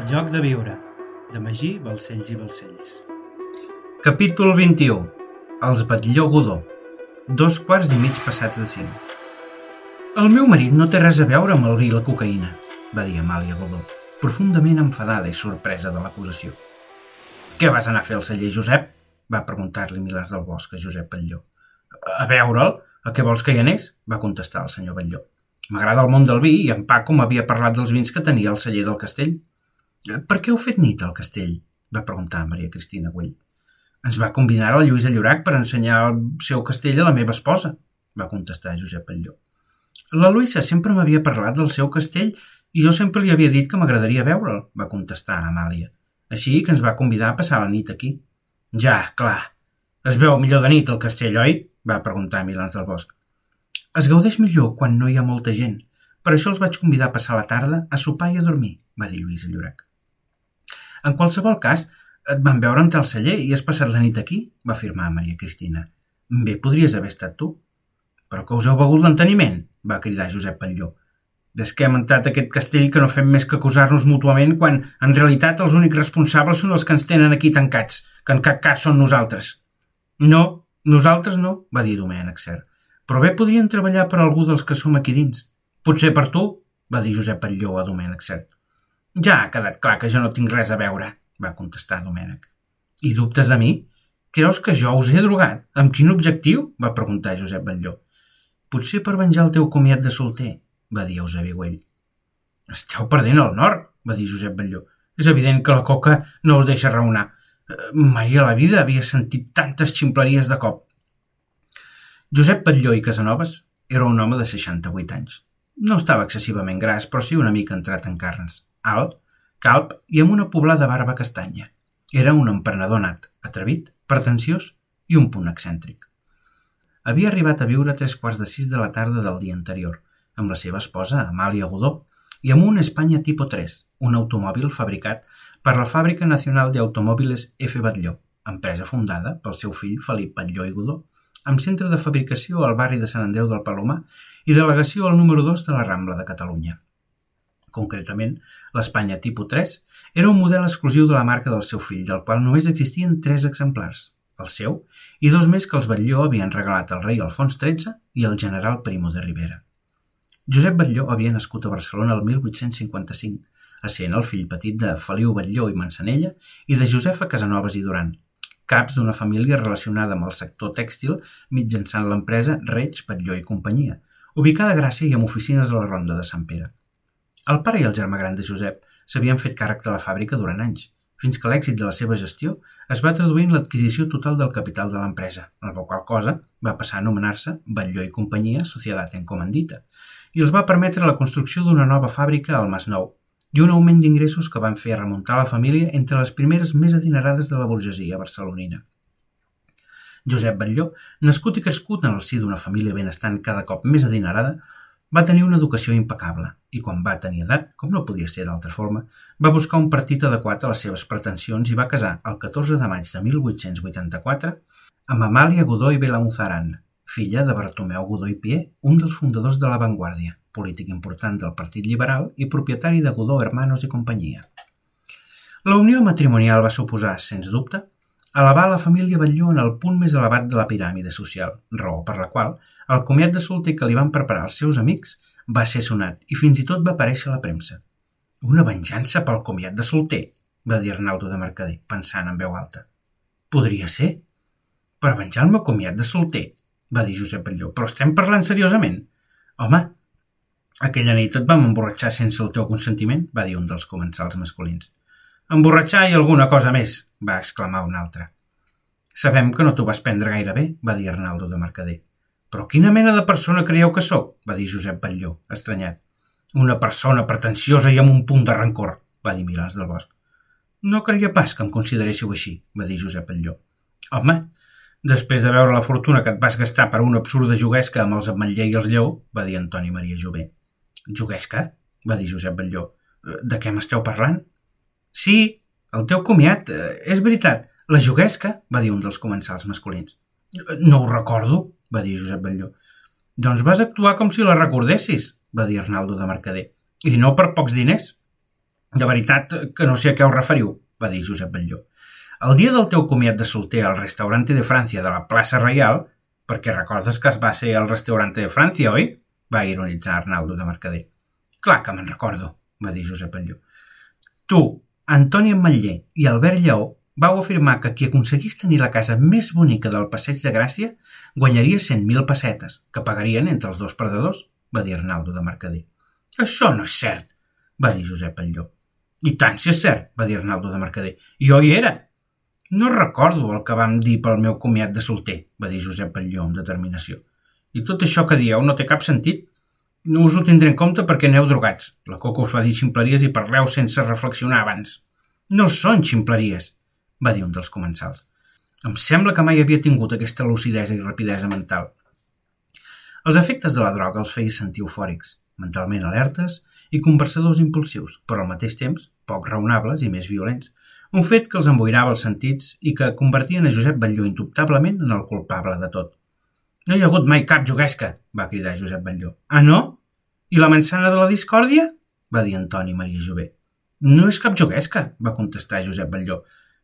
El joc de viure, de Magí, Balcells i Balcells. Capítol 21. Els Batlló Godó. Dos quarts i mig passats de cinc. El meu marit no té res a veure amb el vi i la cocaïna, va dir Amàlia Godó, profundament enfadada i sorpresa de l'acusació. Què vas anar a fer al celler, Josep? va preguntar-li Milars del Bosc a Josep Batlló. A veure'l? A què vols que hi anés? va contestar el senyor Batlló. M'agrada el món del vi i en Paco m'havia parlat dels vins que tenia al celler del castell. Per què heu fet nit al castell? va preguntar Maria Cristina Güell. Ens va convidar la Lluïsa Llorac per ensenyar el seu castell a la meva esposa, va contestar Josep Batlló. La Lluïsa sempre m'havia parlat del seu castell i jo sempre li havia dit que m'agradaria veure'l, va contestar Amàlia. Així que ens va convidar a passar la nit aquí. Ja, clar. Es veu millor de nit el castell, oi? va preguntar Milans del Bosc. Es gaudeix millor quan no hi ha molta gent. Per això els vaig convidar a passar la tarda, a sopar i a dormir, va dir Lluís Llorac. En qualsevol cas, et van veure entrar al celler i has passat la nit aquí, va afirmar Maria Cristina. Bé, podries haver estat tu. Però que us heu begut l'enteniment, va cridar Josep Patlló. Des que hem entrat a aquest castell que no fem més que acusar-nos mútuament quan, en realitat, els únics responsables són els que ens tenen aquí tancats, que en cap cas són nosaltres. No, nosaltres no, va dir Domènec Cert. Però bé podrien treballar per algú dels que som aquí dins. Potser per tu, va dir Josep Patlló a Domènec Cert. Ja ha quedat clar que jo no tinc res a veure, va contestar Domènec. I dubtes de mi? Creus que jo us he drogat? Amb quin objectiu? va preguntar Josep Batlló. Potser per venjar el teu comiat de solter, va dir Eusebi Güell. Esteu perdent el nord, va dir Josep Batlló. És evident que la coca no us deixa raonar. Eh, mai a la vida havia sentit tantes ximpleries de cop. Josep Patlló i Casanovas era un home de 68 anys. No estava excessivament gras, però sí una mica entrat en carns. Alt, calp i amb una poblada barba castanya. Era un emprenedor nat, atrevit, pretensiós i un punt excèntric. Havia arribat a viure a tres quarts de sis de la tarda del dia anterior, amb la seva esposa, Amàlia Godó, i amb un Espanya Tipo 3, un automòbil fabricat per la Fàbrica Nacional de Automòviles F. Batlló, empresa fundada pel seu fill Felip Batlló i Godó amb centre de fabricació al barri de Sant Andreu del Palomar i delegació al número 2 de la Rambla de Catalunya. Concretament, l'Espanya Tipo 3 era un model exclusiu de la marca del seu fill, del qual només existien tres exemplars, el seu i dos més que els Batlló havien regalat al rei Alfons XIII i al general Primo de Rivera. Josep Batlló havia nascut a Barcelona el 1855, essent el fill petit de Feliu Batlló i Mansanella i de Josefa Casanovas i Duran, caps d'una família relacionada amb el sector tèxtil mitjançant l'empresa Reig, Patlló i companyia, ubicada a Gràcia i amb oficines a la Ronda de Sant Pere. El pare i el germà gran de Josep s'havien fet càrrec de la fàbrica durant anys, fins que l'èxit de la seva gestió es va traduir en l'adquisició total del capital de l'empresa, la qual cosa va passar a anomenar-se Batlló i companyia Societat en Comandita, i els va permetre la construcció d'una nova fàbrica al Masnou, i un augment d'ingressos que van fer remuntar la família entre les primeres més adinerades de la burgesia barcelonina. Josep Batlló, nascut i crescut en el si d'una família benestant cada cop més adinerada, va tenir una educació impecable i quan va tenir edat, com no podia ser d'altra forma, va buscar un partit adequat a les seves pretensions i va casar el 14 de maig de 1884 amb Amàlia Godó i Belamuzaran, filla de Bartomeu Godó i Pier, un dels fundadors de La Vanguardia polític important del Partit Liberal i propietari de Godó Hermanos i companyia. La unió matrimonial va suposar, sens dubte, elevar la família Batlló en el punt més elevat de la piràmide social, raó per la qual el comiat de solter que li van preparar els seus amics va ser sonat i fins i tot va aparèixer a la premsa. Una venjança pel comiat de solter, va dir Arnaldo de Mercader, pensant en veu alta. Podria ser. Per venjar el meu comiat de solter, va dir Josep Batlló, però estem parlant seriosament? Home, aquella nit et vam emborratxar sense el teu consentiment, va dir un dels comensals masculins. Emborratxar i alguna cosa més, va exclamar un altre. Sabem que no t'ho vas prendre gaire bé, va dir Arnaldo de Mercader. Però quina mena de persona creieu que sóc? va dir Josep Batlló, estranyat. Una persona pretensiosa i amb un punt de rancor, va dir Milans del Bosc. No creia pas que em consideréssiu així, va dir Josep Batlló. Home, després de veure la fortuna que et vas gastar per una absurda juguesca amb els ametller i els lleu, va dir Antoni Maria Jové. Juguesca? va dir Josep Batlló. Eh, de què m'esteu parlant? Sí, el teu comiat, eh, és veritat, la juguesca, va dir un dels comensals masculins. No ho recordo, va dir Josep Batlló. Doncs vas actuar com si la recordessis, va dir Arnaldo de Mercader. I no per pocs diners. De veritat que no sé a què us referiu, va dir Josep Batlló. El dia del teu comiat de solter al restaurante de Frància de la plaça Reial, perquè recordes que es va ser al restaurante de Frància, oi? va ironitzar Arnaldo de Mercader. Clar que me'n recordo, va dir Josep Batlló. Tu, Antoni Ametller i Albert Lleó vau afirmar que qui aconseguís tenir la casa més bonica del Passeig de Gràcia guanyaria 100.000 pessetes, que pagarien entre els dos perdedors, va dir Arnaldo de Mercader. Això no és cert, va dir Josep Batlló. I tant si és cert, va dir Arnaldo de Mercader. Jo hi era. No recordo el que vam dir pel meu comiat de solter, va dir Josep Batlló amb determinació. I tot això que dieu no té cap sentit. No us ho tindré en compte perquè aneu drogats. La Coco us fa dir ximpleries i parleu sense reflexionar abans. No són ximpleries, va dir un dels comensals. Em sembla que mai havia tingut aquesta lucidesa i rapidesa mental. Els efectes de la droga els feia sentir eufòrics, mentalment alertes i conversadors impulsius, però al mateix temps poc raonables i més violents, un fet que els emboirava els sentits i que convertien a Josep Batlló indubtablement en el culpable de tot. No hi ha hagut mai cap juguesca, va cridar Josep Batlló. Ah, no? I la manzana de la discòrdia? va dir Antoni Maria Jové. No és cap juguesca, va contestar Josep Batlló.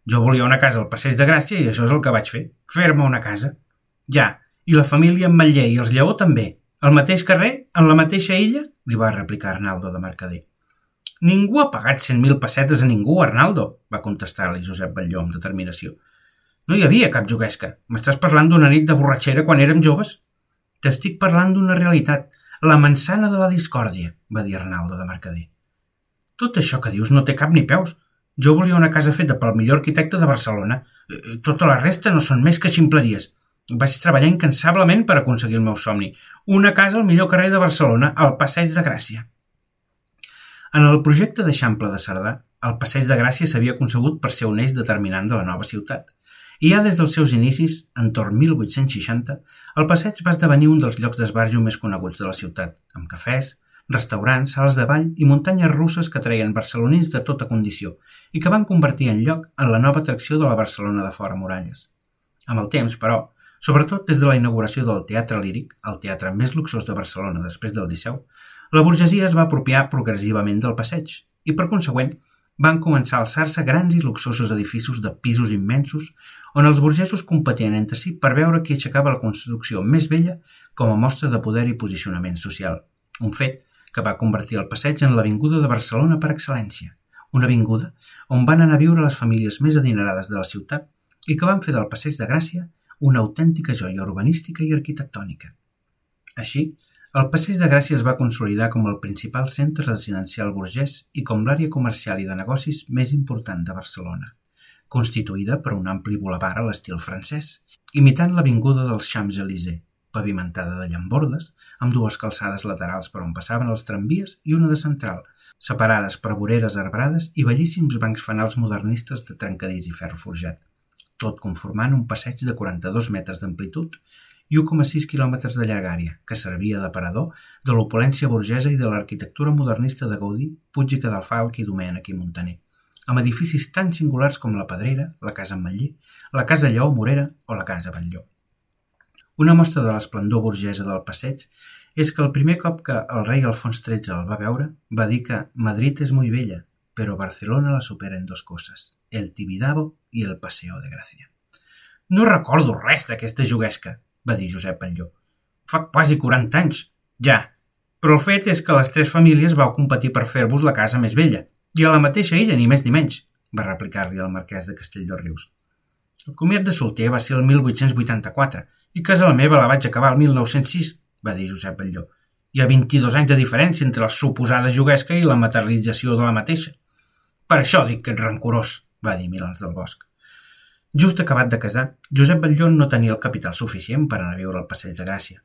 Jo volia una casa al Passeig de Gràcia i això és el que vaig fer, fer-me una casa. Ja, i la família Matller i els Lleó també. Al mateix carrer, en la mateixa illa? li va replicar Arnaldo de Mercader. Ningú ha pagat 100.000 pessetes a ningú, Arnaldo, va contestar-li Josep Batlló amb determinació. No hi havia cap juguesca. M'estàs parlant d'una nit de borratxera quan érem joves? T'estic parlant d'una realitat. La mansana de la discòrdia, va dir Arnaldo de Mercader. Tot això que dius no té cap ni peus. Jo volia una casa feta pel millor arquitecte de Barcelona. Eh, eh, tota la resta no són més que ximpleries. Vaig treballar incansablement per aconseguir el meu somni. Una casa al millor carrer de Barcelona, al Passeig de Gràcia. En el projecte d'Eixample de Cerdà, el Passeig de Gràcia s'havia concebut per ser un eix determinant de la nova ciutat i ja des dels seus inicis, entorn 1860, el passeig va esdevenir un dels llocs d'esbarjo més coneguts de la ciutat, amb cafès, restaurants, sales de ball i muntanyes russes que treien barcelonins de tota condició i que van convertir en lloc en la nova atracció de la Barcelona de fora muralles. Amb el temps, però, sobretot des de la inauguració del Teatre Líric, el teatre més luxós de Barcelona després del Liceu, la burgesia es va apropiar progressivament del passeig i, per consegüent, van començar a alçar-se grans i luxosos edificis de pisos immensos on els burgesos competien entre si per veure qui aixecava la construcció més vella com a mostra de poder i posicionament social. Un fet que va convertir el passeig en l'avinguda de Barcelona per excel·lència, una avinguda on van anar a viure les famílies més adinerades de la ciutat i que van fer del passeig de Gràcia una autèntica joia urbanística i arquitectònica. Així, el Passeig de Gràcia es va consolidar com el principal centre residencial burgès i com l'àrea comercial i de negocis més important de Barcelona, constituïda per un ampli bulevard a l'estil francès, imitant l'avinguda dels Champs-Élysées, pavimentada de llambordes, amb dues calçades laterals per on passaven els tramvies i una de central, separades per voreres arbrades i bellíssims bancs fanals modernistes de trencadís i ferro forjat, tot conformant un passeig de 42 metres d'amplitud i 1,6 quilòmetres de llargària, que servia d'aparador de l'opulència burgesa i de l'arquitectura modernista de Gaudí, Puig i Cadafalc i Domènech i Montaner, amb edificis tan singulars com la Pedrera, la Casa Ametller, la Casa Lleó Morera o la Casa Batlló. Una mostra de l'esplendor burgesa del passeig és que el primer cop que el rei Alfons XIII el va veure va dir que Madrid és molt bella, però Barcelona la supera en dos coses, el Tibidabo i el Paseo de Gràcia. No recordo res d'aquesta juguesca, va dir Josep Batlló. Fa quasi 40 anys, ja. Però el fet és que les tres famílies vau competir per fer-vos la casa més vella, i a la mateixa illa, ni més ni menys, va replicar-li el marquès de Castelldorrius. El comiat de solter va ser el 1884 i casa la meva la vaig acabar el 1906, va dir Josep Batlló. Hi ha 22 anys de diferència entre la suposada juguesca i la materialització de la mateixa. Per això dic que ets rancorós, va dir Milans del Bosc. Just acabat de casar, Josep Batlló no tenia el capital suficient per anar a viure al Passeig de Gràcia,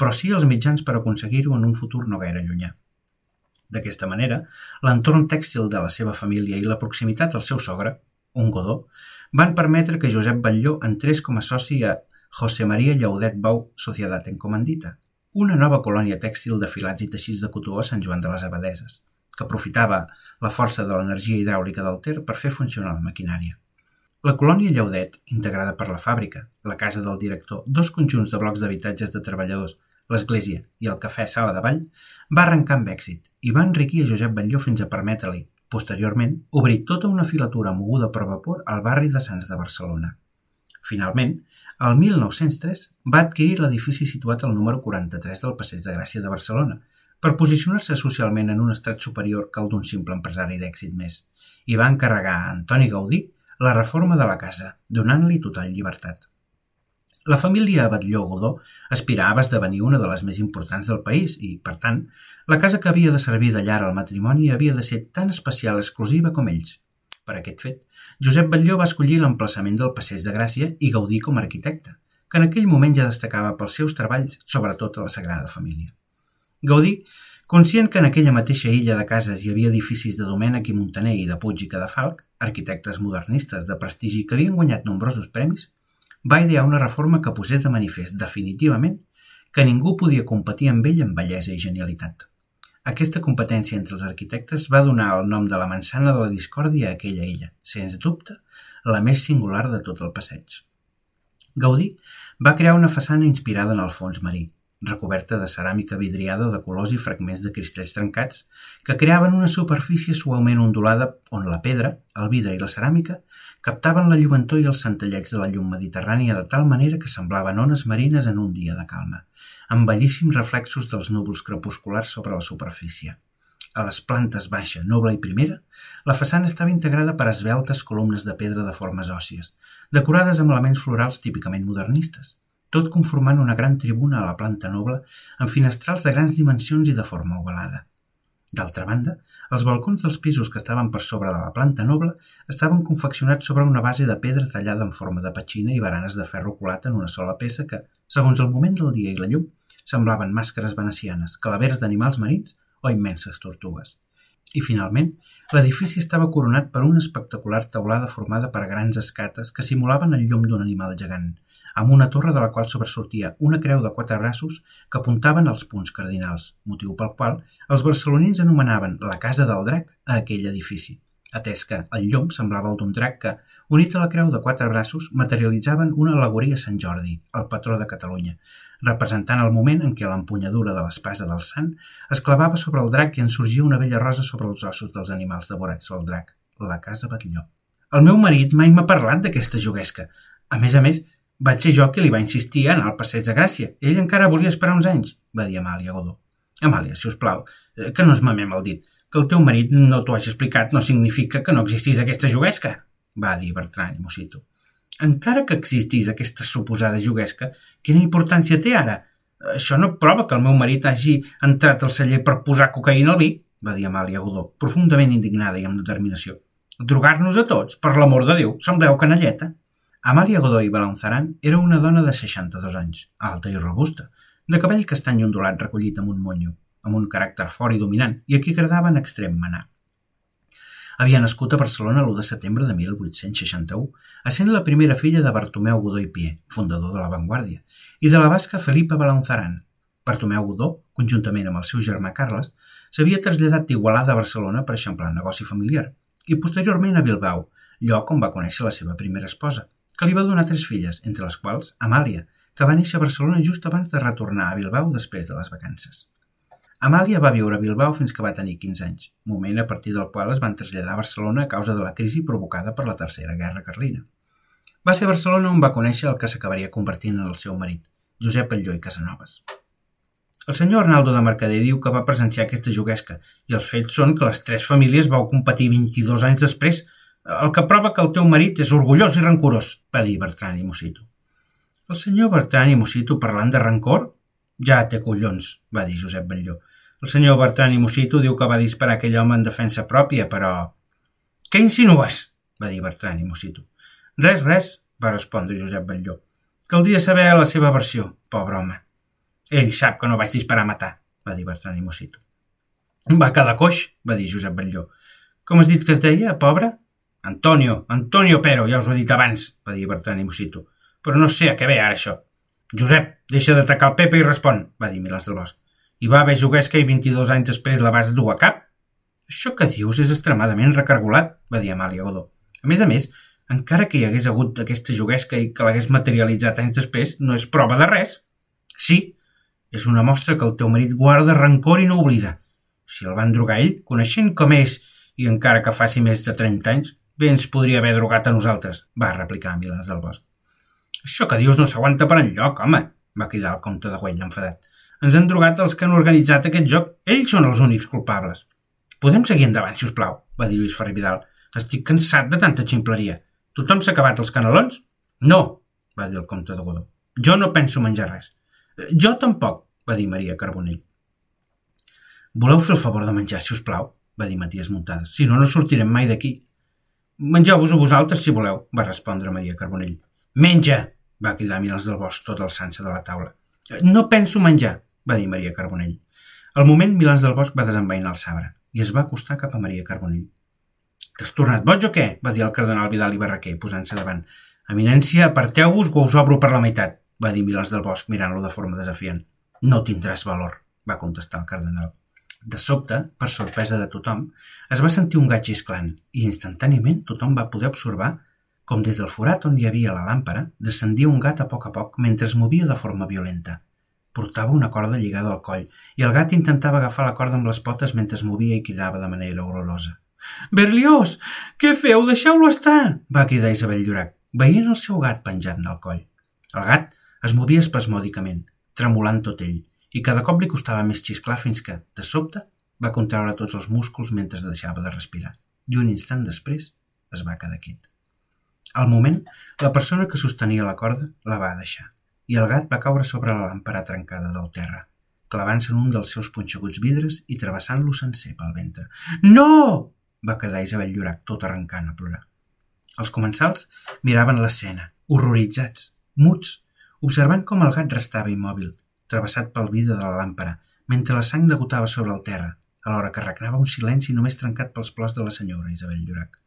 però sí els mitjans per aconseguir-ho en un futur no gaire llunyà. D'aquesta manera, l'entorn tèxtil de la seva família i la proximitat al seu sogre, un godó, van permetre que Josep Batlló entrés com a soci a José María Llaudet Bau Societat en Comandita, una nova colònia tèxtil de filats i teixits de cotó a Sant Joan de les Abadeses, que aprofitava la força de l'energia hidràulica del Ter per fer funcionar la maquinària. La colònia Llaudet, integrada per la fàbrica, la casa del director, dos conjunts de blocs d'habitatges de treballadors, l'església i el cafè Sala de Vall, va arrencar amb èxit i va enriquir a Josep Batlló fins a permetre-li, Posteriorment, obrí tota una filatura moguda per vapor al barri de Sants de Barcelona. Finalment, el 1903 va adquirir l'edifici situat al número 43 del Passeig de Gràcia de Barcelona, per posicionar-se socialment en un estrat superior que el d'un simple empresari d'èxit més, i va encarregar a Antoni Gaudí la reforma de la casa, donant-li total llibertat. La família Batlló-Godó aspirava a esdevenir una de les més importants del país i, per tant, la casa que havia de servir de llar al matrimoni havia de ser tan especial i exclusiva com ells. Per aquest fet, Josep Batlló va escollir l'emplaçament del Passeig de Gràcia i Gaudí com a arquitecte, que en aquell moment ja destacava pels seus treballs, sobretot a la Sagrada Família. Gaudí, conscient que en aquella mateixa illa de cases hi havia edificis de Domènec i Montaner i de Puig i Cadafalc, arquitectes modernistes de prestigi que havien guanyat nombrosos premis, va idear una reforma que posés de manifest definitivament que ningú podia competir amb ell en bellesa i genialitat. Aquesta competència entre els arquitectes va donar el nom de la mansana de la discòrdia a aquella illa, sens dubte, la més singular de tot el passeig. Gaudí va crear una façana inspirada en el fons marí, recoberta de ceràmica vidriada de colors i fragments de cristalls trencats que creaven una superfície suaument ondulada on la pedra, el vidre i la ceràmica captaven la lluentor i els centellets de la llum mediterrània de tal manera que semblaven ones marines en un dia de calma, amb bellíssims reflexos dels núvols crepusculars sobre la superfície. A les plantes baixa, noble i primera, la façana estava integrada per esbeltes columnes de pedra de formes òssies, decorades amb elements florals típicament modernistes, tot conformant una gran tribuna a la planta noble amb finestrals de grans dimensions i de forma ovalada. D'altra banda, els balcons dels pisos que estaven per sobre de la planta noble estaven confeccionats sobre una base de pedra tallada en forma de petxina i baranes de ferro colat en una sola peça que, segons el moment del dia i la llum, semblaven màscares venecianes, calavers d'animals marins o immenses tortugues. I, finalment, l'edifici estava coronat per una espectacular teulada formada per grans escates que simulaven el llom d'un animal gegant, amb una torre de la qual sobresortia una creu de quatre braços que apuntaven als punts cardinals, motiu pel qual els barcelonins anomenaven la Casa del Drac a aquell edifici, atès que el llom semblava el d'un drac que, unit a la creu de quatre braços, materialitzaven una alegoria a Sant Jordi, el patró de Catalunya, representant el moment en què l'empunyadura de l'espasa del sant es clavava sobre el drac i en sorgia una vella rosa sobre els ossos dels animals devorats pel drac, la casa Batlló. El meu marit mai m'ha parlat d'aquesta juguesca. A més a més, vaig ser jo qui li va insistir anar al passeig de Gràcia. Ell encara volia esperar uns anys, va dir Amàlia Godó. Amàlia, si us plau, eh, que no ens mamem el dit. Que el teu marit no t'ho hagi explicat no significa que no existís aquesta juguesca, va dir Bertran i Mosito. Encara que existís aquesta suposada juguesca, quina importància té ara? Això no prova que el meu marit hagi entrat al celler per posar cocaïna al vi, va dir Amàlia Godó, profundament indignada i amb determinació. Drogar-nos a tots, per l'amor de Déu, sembleu canalleta. Amàlia Godoy Balanzaran era una dona de 62 anys, alta i robusta, de cabell castany ondulat recollit amb un monyo, amb un caràcter fort i dominant i a qui agradava en extrem manar. Havia nascut a Barcelona l'1 de setembre de 1861, essent la primera filla de Bartomeu Godó i Pie, fundador de La Vanguardia, i de la basca Felipa Balanzaran. Bartomeu Godó, conjuntament amb el seu germà Carles, s'havia traslladat d'Igualada a Barcelona per eixamplar el negoci familiar, i posteriorment a Bilbao, lloc on va conèixer la seva primera esposa, que li va donar tres filles, entre les quals Amàlia, que va néixer a Barcelona just abans de retornar a Bilbao després de les vacances. Amàlia va viure a Bilbao fins que va tenir 15 anys, moment a partir del qual es van traslladar a Barcelona a causa de la crisi provocada per la Tercera Guerra Carlina. Va ser a Barcelona on va conèixer el que s'acabaria convertint en el seu marit, Josep Alló i Casanovas. El senyor Arnaldo de Mercader diu que va presenciar aquesta juguesca i els fets són que les tres famílies vau competir 22 anys després el que prova que el teu marit és orgullós i rancorós, va dir Bertran i Mosito. El senyor Bertran i Mosito parlant de rancor? Ja té collons, va dir Josep Batlló. El senyor Bertran i Mosito diu que va disparar aquell home en defensa pròpia, però... Què insinues? va dir Bertran i Mosito. Res, res, va respondre Josep Batlló. Caldria saber la seva versió, pobre home. Ell sap que no vaig disparar a matar, va dir Bertran i Mosito. Va quedar coix, va dir Josep Batlló. Com has dit que es deia, pobre? Antonio, Antonio Pero, ja us ho he dit abans, va dir Bertran i Mosito. Però no sé a què ve ara això. Josep, deixa d'atacar el Pepe i respon, va dir Milàs del Bosc. Hi va haver juguesca i 22 anys després la vas dur a cap? Això que dius és extremadament recargolat, va dir Amàlia Godó. A més a més, encara que hi hagués hagut aquesta juguesca i que l'hagués materialitzat anys després, no és prova de res. Sí, és una mostra que el teu marit guarda rancor i no oblida. Si el van drogar ell, coneixent com és I encara que faci més de 30 anys, bé ens podria haver drogat a nosaltres, va replicar Milans del Bosc. Això que dius no s'aguanta per enlloc, home, va cridar el comte de Güell enfadat. Ens han drogat els que han organitzat aquest joc. Ells són els únics culpables. Podem seguir endavant, si us plau, va dir Lluís Ferrer Vidal. Estic cansat de tanta ximpleria. Tothom s'ha acabat els canelons? No, va dir el comte de Godó. Jo no penso menjar res. Jo tampoc, va dir Maria Carbonell. Voleu fer el favor de menjar, si us plau? va dir Matías Muntades. Si no, no sortirem mai d'aquí. Mengeu-vos a vosaltres, si voleu, va respondre Maria Carbonell. Menja! va cridar Milans del Bosc tot alçant-se de la taula. No penso menjar, va dir Maria Carbonell. Al moment, Milans del Bosc va desenvainar el sabre i es va acostar cap a Maria Carbonell. T'has tornat boig o què? va dir el cardenal Vidal i Barraquer, posant-se davant. Eminència, aparteu-vos o us obro per la meitat, va dir Milans del Bosc, mirant-lo de forma desafiant. No tindràs valor, va contestar el cardenal. De sobte, per sorpresa de tothom, es va sentir un gat xisclant i instantàniament tothom va poder observar com des del forat on hi havia la làmpara descendia un gat a poc a poc mentre es movia de forma violenta. Portava una corda lligada al coll i el gat intentava agafar la corda amb les potes mentre es movia i cridava de manera horrorosa. Berliós, què feu? Deixeu-lo estar! va cridar Isabel Llorac, veient el seu gat penjant del coll. El gat es movia espasmòdicament, tremolant tot ell, i cada cop li costava més xisclar fins que, de sobte, va contraure tots els músculs mentre deixava de respirar. I un instant després es va quedar quiet. Al moment, la persona que sostenia la corda la va deixar i el gat va caure sobre la làmpara trencada del terra, clavant-se en un dels seus punxeguts vidres i travessant-lo sencer pel ventre. No! va quedar Isabel Llorac, tot arrencant a plorar. Els comensals miraven l'escena, horroritzats, muts, observant com el gat restava immòbil, travessat pel vidre de la làmpara, mentre la sang degotava sobre el terra, alhora que regnava un silenci només trencat pels plors de la senyora Isabel Llorac.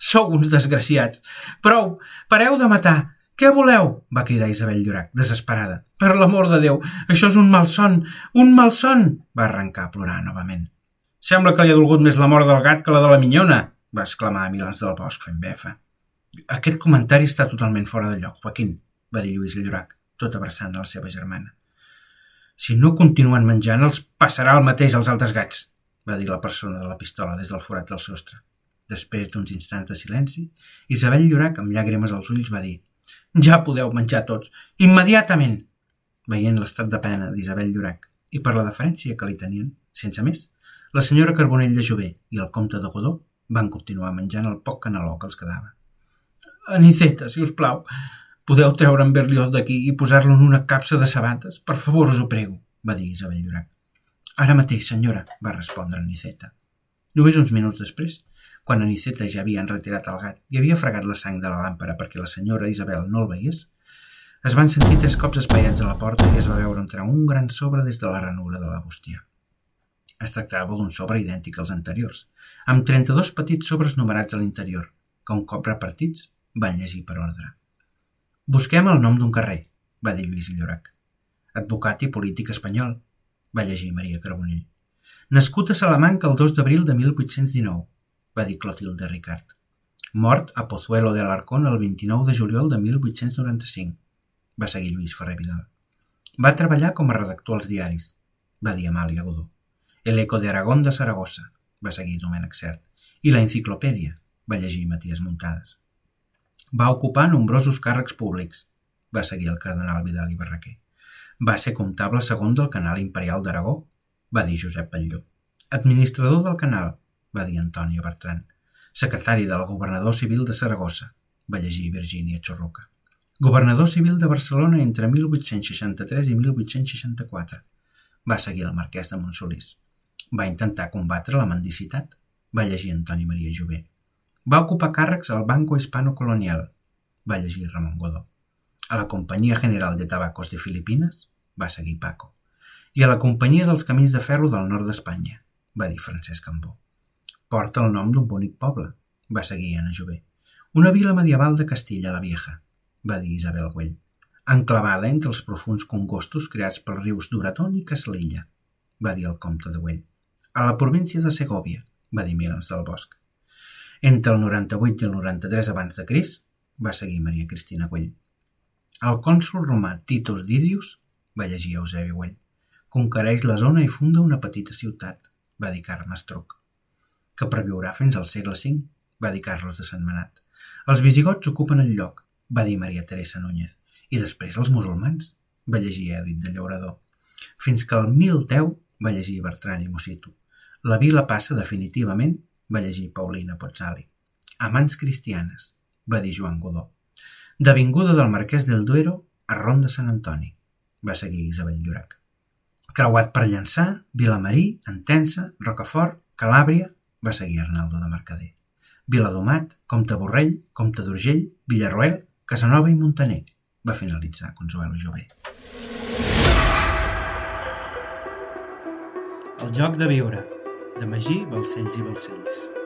Sou uns desgraciats! Prou! Pareu de matar! Què voleu? va cridar Isabel Llorac, desesperada. Per l'amor de Déu, això és un malson! Un malson! va arrencar a plorar novament. Sembla que li ha dolgut més la mort del gat que la de la minyona, va exclamar a Milans del Bosc fent befa. Aquest comentari està totalment fora de lloc, Joaquín, va dir Lluís Llorac, tot abraçant a la seva germana. Si no continuen menjant, els passarà el mateix als altres gats, va dir la persona de la pistola des del forat del sostre. Després d'uns instants de silenci, Isabel Llorac, amb llàgrimes als ulls, va dir «Ja podeu menjar tots, immediatament!» Veient l'estat de pena d'Isabel Llorac i per la deferència que li tenien, sense més, la senyora Carbonell de Jové i el comte de Godó van continuar menjant el poc caneló que els quedava. «Aniceta, si us plau, Podeu treure en Berlioz d'aquí i posar-lo en una capsa de sabates? Per favor, us ho prego, va dir Isabel Llorac. Ara mateix, senyora, va respondre Aniceta. Només uns minuts després, quan Aniceta ja havia retirat el gat i havia fregat la sang de la làmpara perquè la senyora Isabel no el veiés, es van sentir tres cops espaiats a la porta i es va veure entrar un gran sobre des de la ranura de la bústia. Es tractava d'un sobre idèntic als anteriors, amb 32 petits sobres numerats a l'interior, que un cop repartits van llegir per ordre. Busquem el nom d'un carrer, va dir Lluís Llorac. Advocat i polític espanyol, va llegir Maria Carbonell. Nascut a Salamanca el 2 d'abril de 1819, va dir Clotilde Ricard. Mort a Pozuelo de Alarcón el 29 de juliol de 1895, va seguir Lluís Ferrer Vidal. Va treballar com a redactor als diaris, va dir Amàlia Godó. El Eco de Aragón de Saragossa, va seguir Domènec Cert. I la Enciclopèdia, va llegir Matías Muntades. Va ocupar nombrosos càrrecs públics, va seguir el cardenal Vidal i Barraquer. Va ser comptable segon del Canal Imperial d'Aragó, va dir Josep Batlló. Administrador del canal, va dir Antònia Bertran. Secretari del governador civil de Saragossa, va llegir Virgínia Chorroca. Governador civil de Barcelona entre 1863 i 1864. Va seguir el marquès de Montsolís. Va intentar combatre la mendicitat, va llegir Antoni Maria Jové. Va ocupar càrrecs al Banco Hispano Colonial, va llegir Ramon Godó. A la Companyia General de Tabacos de Filipines, va seguir Paco. I a la Companyia dels Camins de Ferro del nord d'Espanya, va dir Francesc Cambó. Porta el nom d'un bonic poble, va seguir Anna Jové. Una vila medieval de Castilla la Vieja, va dir Isabel Güell, enclavada entre els profuns congostos creats pels rius Duratón i Casalilla, va dir el comte de Güell. A la província de Segòvia, va dir Milans del Bosc. Entre el 98 i el 93 abans de Crist, va seguir Maria Cristina Güell. El cònsul romà Titus Didius, va llegir Eusebi Güell, conquereix la zona i funda una petita ciutat, va dir Carme Estruc. que perviurà fins al segle V, va dir Carlos de Sentmenat. Els visigots ocupen el lloc, va dir Maria Teresa Núñez. I després els musulmans, va llegir Èdit de Llaurador. Fins que el 1010, va llegir Bertran i Mosito. La vila passa definitivament, va llegir Paulina Pozzali. A mans cristianes, va dir Joan Godó. D'avinguda del Marquès del Duero a Ronda Sant Antoni, va seguir Isabel Llorac. Creuat per Llançà, Vilamarí, Entença, Rocafort, Calàbria, va seguir Arnaldo de Mercader. Viladomat, Comte Borrell, Comte d'Urgell, Villarroel, Casanova i Montaner, va finalitzar Consuelo Jové. El joc de viure, de Magí, Balcells i Balcells.